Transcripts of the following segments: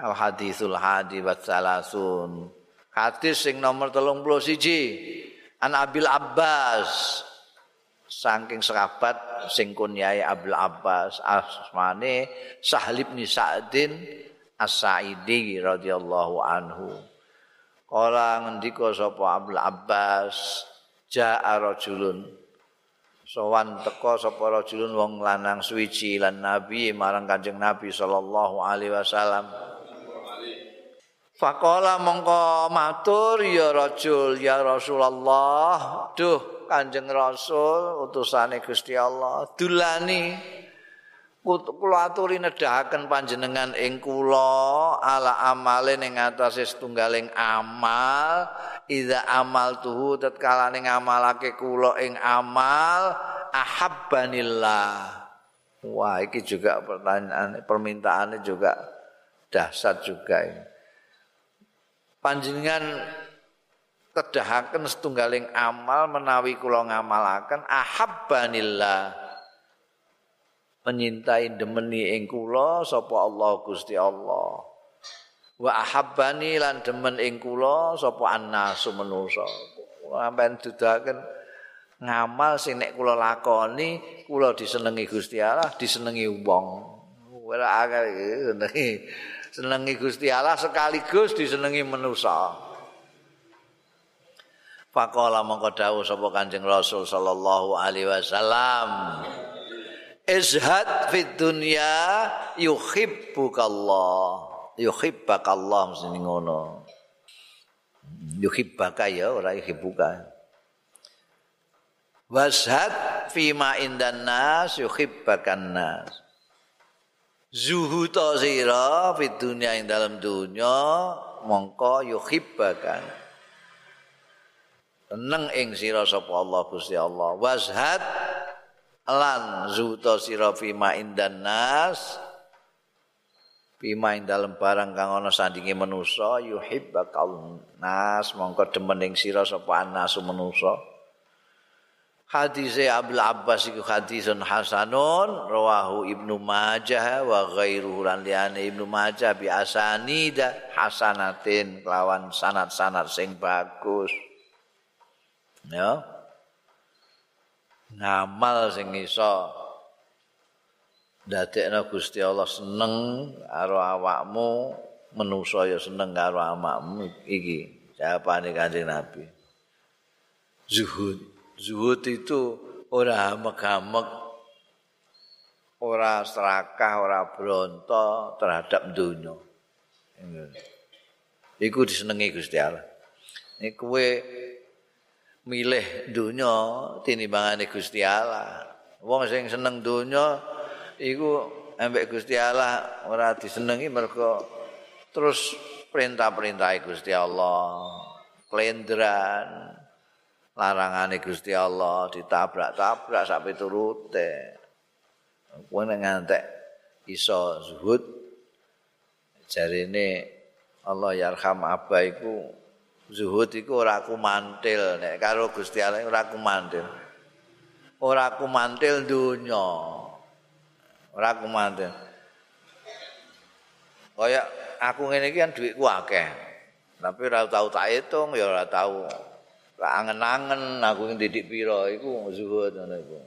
Al hadisul hadi wa salasun. Hadis sing nomor 31 An Abil Abbas saking sahabat sing kunyai Abil Abbas asmane Sahal bin Sa'din As-Sa'idi radhiyallahu anhu. Kala ngendika sapa Abil Abbas ja'a rajulun sowan teka sapa rajulun wong lanang suwiji lan nabi marang Kanjeng Nabi sallallahu alaihi wasallam Fakola mongko matur ya rajul ya Rasulullah. Duh Kanjeng Rasul utusane Gusti Allah. Dulani. Kula aturi nedahaken panjenengan ing kula ala amale ning atase setunggaling amal. Idza amal tuhu tatkala ning amalake kula ing amal ahabbanillah. Wah iki juga pertanyaan permintaannya juga dahsyat juga ini panjenengan kedahaken setunggaling amal menawi kula ngamalaken ahabbanillah menyintai demeni ing kula sapa Allah Gusti Allah. Wa ahabbani lan demen ing kula sapa annasu manusa. Sampeyan dudaken ngamal sing nek kula lakoni kula disenengi Gusti Allah disenengi wong. Ora akeh senengi Gusti Allah sekaligus disenengi manusa. Faqala mongko dawuh sapa Kanjeng Rasul sallallahu alaihi wasallam. Izhad fid dunya yuhibbukallah. Yuhibbakallah mesti ngono. Yuhibbaka ya ora yuhibbuka. Washad fima indan nas yuhibbakan nas. Zuhud sira fi dunya ing dalam dunya mongko yuhibbakan. Seneng ing sira sapa Allah Gusti Allah. Wazhad lan zuhud sira fi ma indan nas Bima ing dalam barang kang ana sandinge manusa yuhibbakal nas. Mongko demen ing sira sapa anasu manusa hadis Abdul Abbas iku hadisun hasanun rawahu Ibnu Majah wa ghairuhu lan liyane Ibnu Majah bi asanida hasanatin lawan sanad-sanad sing bagus. Ya. Ngamal sing iso. Dadekno Gusti Allah seneng karo awakmu menusa ya seneng karo awakmu iki. Jawabane Kanjeng Nabi. Zuhud Zuhud itu ora hamek-hamek, ora serakah, ora bronto terhadap dunia. Iku disenengi Gusti Allah. Ini kue milih dunia tinimbangane Gusti Allah. Wong sing seneng dunia, iku ambek Gusti Allah ora disenengi mergo terus perintah-perintah Gusti Allah, kelendran, larangane Gusti Allah ditabrak-tabrak sampai turute. Kuwi ngantek iso zuhud jarine Allah yarham abba iku zuhud iku ora kumantil nek karo Gusti Allah ora kumantil. Ora kumantil dunya. Ora kumantil. Kaya aku ngene iki kan dhuwitku akeh. Tapi ora tau tak hitung ya ora tau angen-angen aku ing didik pira iku zuhud ngono iku.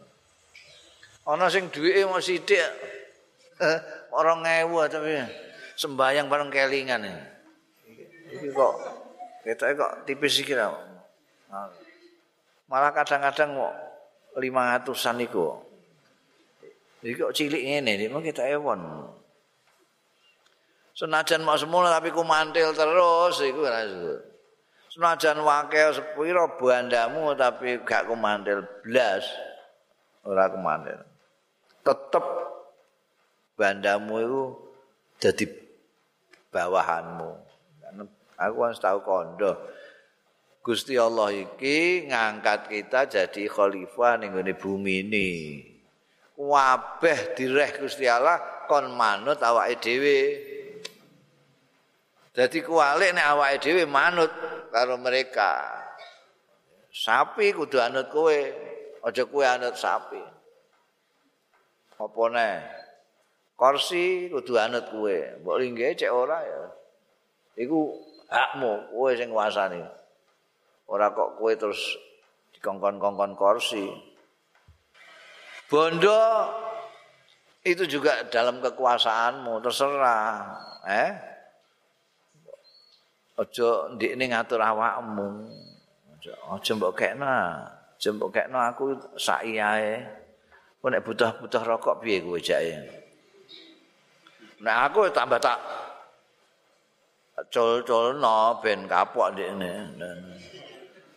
Ana sing duwike mok sithik 2000 tapi sembayang bareng kelingan iki. kok ketoke kok tipis iki ra. Malah kadang-kadang kok 500-an iku. Iki kok cilik ngene iki mung kita ewon. Senajan mau semula tapi ku mantil terus iku ora zuhud. Senajan wakil sepiro bandamu tapi gak kumandil blas. Ora kumandil tetep bandamu itu jadi bawahanmu. Aku kan tahu kondo. Gusti Allah iki ngangkat kita jadi khalifah ning bumi ini. Wabeh direh Gusti Allah kon manut awake dhewe. Jadi kualik nek awake dhewe manut karo mereka. Sapi kudu anut kowe, aja kowe anut sapi. Apa ne? kursi kudu anut kowe. Mbok lingge cek ora ya. Iku hakmu kowe sing nguasani. Ora kok kowe terus dikongkon-kongkon kursi. Bondo itu juga dalam kekuasaanmu terserah, eh? Ojo ndikne ngatur awakmu. Ojo mbok kekna, ojo mbok kekna aku sak iyae. Kok nek butuh-butuh rokok piye kowe jake? Nek aku tambah tak col-colno ben kapok ndikne.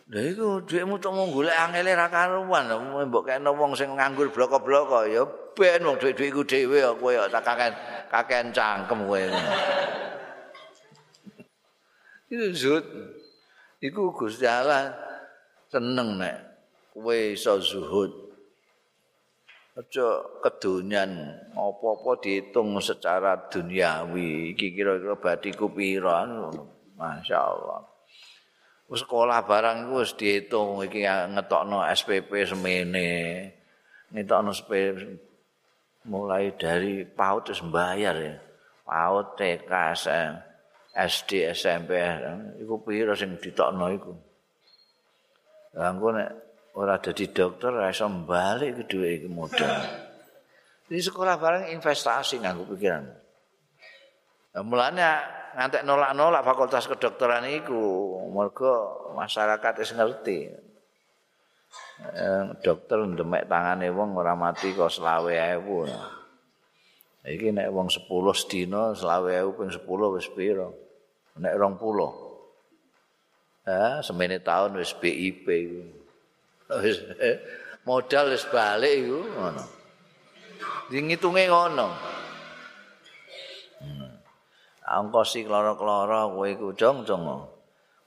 Lha iku dhuwitmu tok mung golek angele ra karuan, mbok kene wong sing nganggur bloko-bloko ya ben wong dhuwit-dhuwitku dhewe kok kowe tak kaken kaken cangkem kowe. Itu zut. Iku Gusti Allah seneng nek kowe iso zuhud. Aja kedonyan apa-apa dihitung secara duniawi. Iki kira-kira batiku pira Masyaallah. sekolah barang iku wis diitung iki ngetokno SPP semene. Ngetokno SPP mulai dari PAUD wis bayar ya. PAUD TK SD SMP iku pira sing ditokno iku. Lah engko nek ora dadi dokter ora iso balik ke dhuwit iki modal. Ini sekolah barang investasi nganggo pikiran. Nah, mulanya ngantek nolak-nolak fakultas kedokteran iku mergo masyarakat wis ngerti eh, dokter ndemek tangane wong ora mati kok 20.000 iki nek wong 10 sedina 20.000 ping 10 wis pira nek 20 eh semene taun wis BIP wis modal wis balik iku ngono. Ngitunge ngono. Angka si kloro-kloro kowe iku dong-dong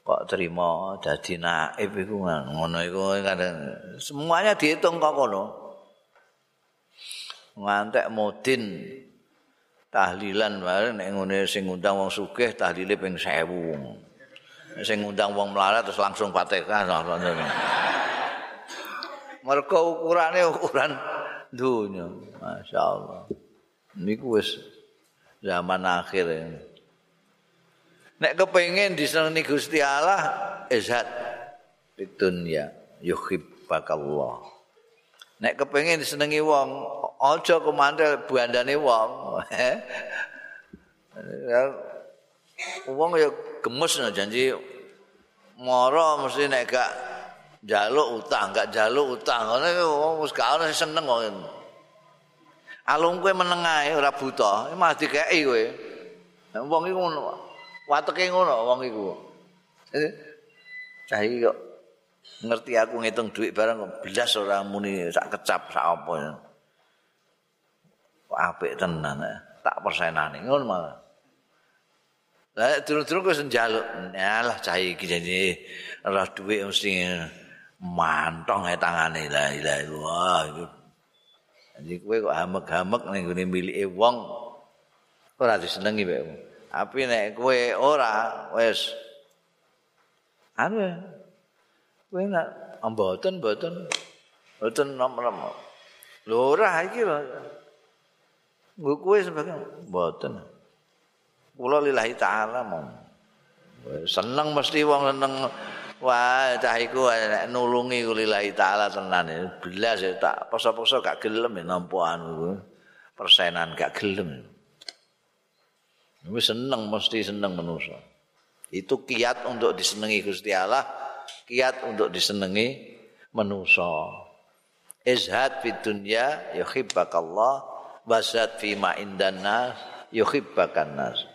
kok terima dadi naib iku ngono. Iku kadang semuanya dihitung kok kono. Ngantek mudin tahlilan wae nek ngene sing ngundang wong sugih tahlile ping 1000 sing ngundang wong melarat terus langsung Fatihah mergo ukurane ukuran dunya masyaallah. Niku wis zaman akhir ini Nek kepengin disenengi Gusti Allah, izhat dunya yuhibbakallah. Nek kepengin disenengi wong, aja kemantel bandane wong. wong ya gemes no janji moro mesti nek gak jaluk utang, gak jaluk utang. Ngono wong wis gak ono seneng kok. Alung kowe meneng ae ora buta, malah dikeki kowe. Wong iku ngono. wateke ngono wong iku. Cah iki kok ngerti aku ngitung duit barang kok belas ora muni sak kecap sak apa. Kok apik tenan eh. tak persenane ngono malah. Lah durung-durung kok njaluk. Yalah cah iki janji ora duit mesti mantong e tangane la ilaha illallah iku. Jadi kowe kok hamek-hamek ning gone milike wong ora disenengi mek Tapi nek kowe ora wis anu kowe nak mboten mboten mboten nomor lho ora iki lho nggo kowe sebagai mboten. Kula lillahi taala mong seneng mesti wong seneng. Wah cah iku nek nulungi lillahi taala tenan. Belas ya tak poso-poso gak gelem nampa anu persenan gak gelem. Wis seneng mesti seneng manusa. Itu kiat untuk disenangi Gusti Allah, kiat untuk disenangi manusa. Izhad fid dunya yuhibbakallah, wasad fi ma indan nas yuhibbakan nas.